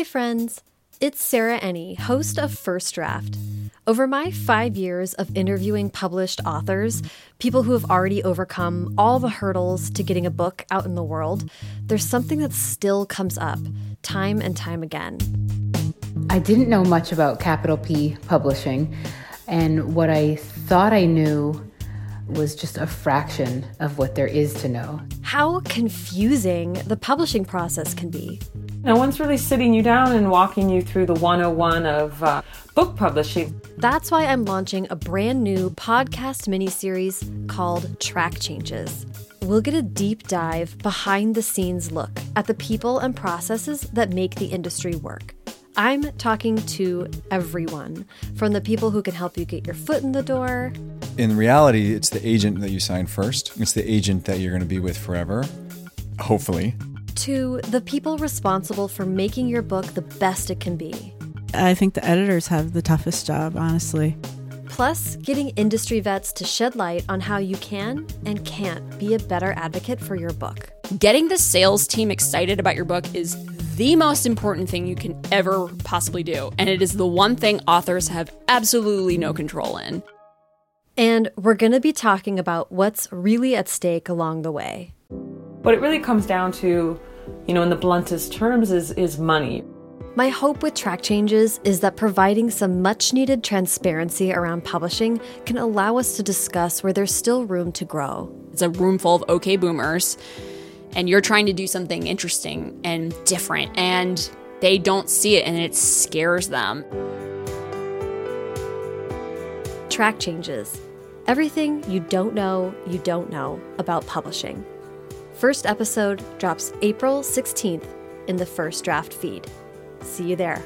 Hi, friends. It's Sarah Enni, host of First Draft. Over my five years of interviewing published authors, people who have already overcome all the hurdles to getting a book out in the world, there's something that still comes up time and time again. I didn't know much about Capital P Publishing, and what I thought I knew was just a fraction of what there is to know. How confusing the publishing process can be. No one's really sitting you down and walking you through the 101 of uh, book publishing. That's why I'm launching a brand new podcast miniseries called Track Changes. We'll get a deep dive behind the scenes look at the people and processes that make the industry work. I'm talking to everyone from the people who can help you get your foot in the door. In reality, it's the agent that you sign first, it's the agent that you're going to be with forever, hopefully to the people responsible for making your book the best it can be. I think the editors have the toughest job, honestly. Plus, getting industry vets to shed light on how you can and can't be a better advocate for your book. Getting the sales team excited about your book is the most important thing you can ever possibly do, and it is the one thing authors have absolutely no control in. And we're going to be talking about what's really at stake along the way. What it really comes down to you know, in the bluntest terms, is, is money. My hope with track changes is that providing some much needed transparency around publishing can allow us to discuss where there's still room to grow. It's a room full of okay boomers, and you're trying to do something interesting and different, and they don't see it and it scares them. Track changes. Everything you don't know, you don't know about publishing. First episode drops April 16th in the first draft feed. See you there.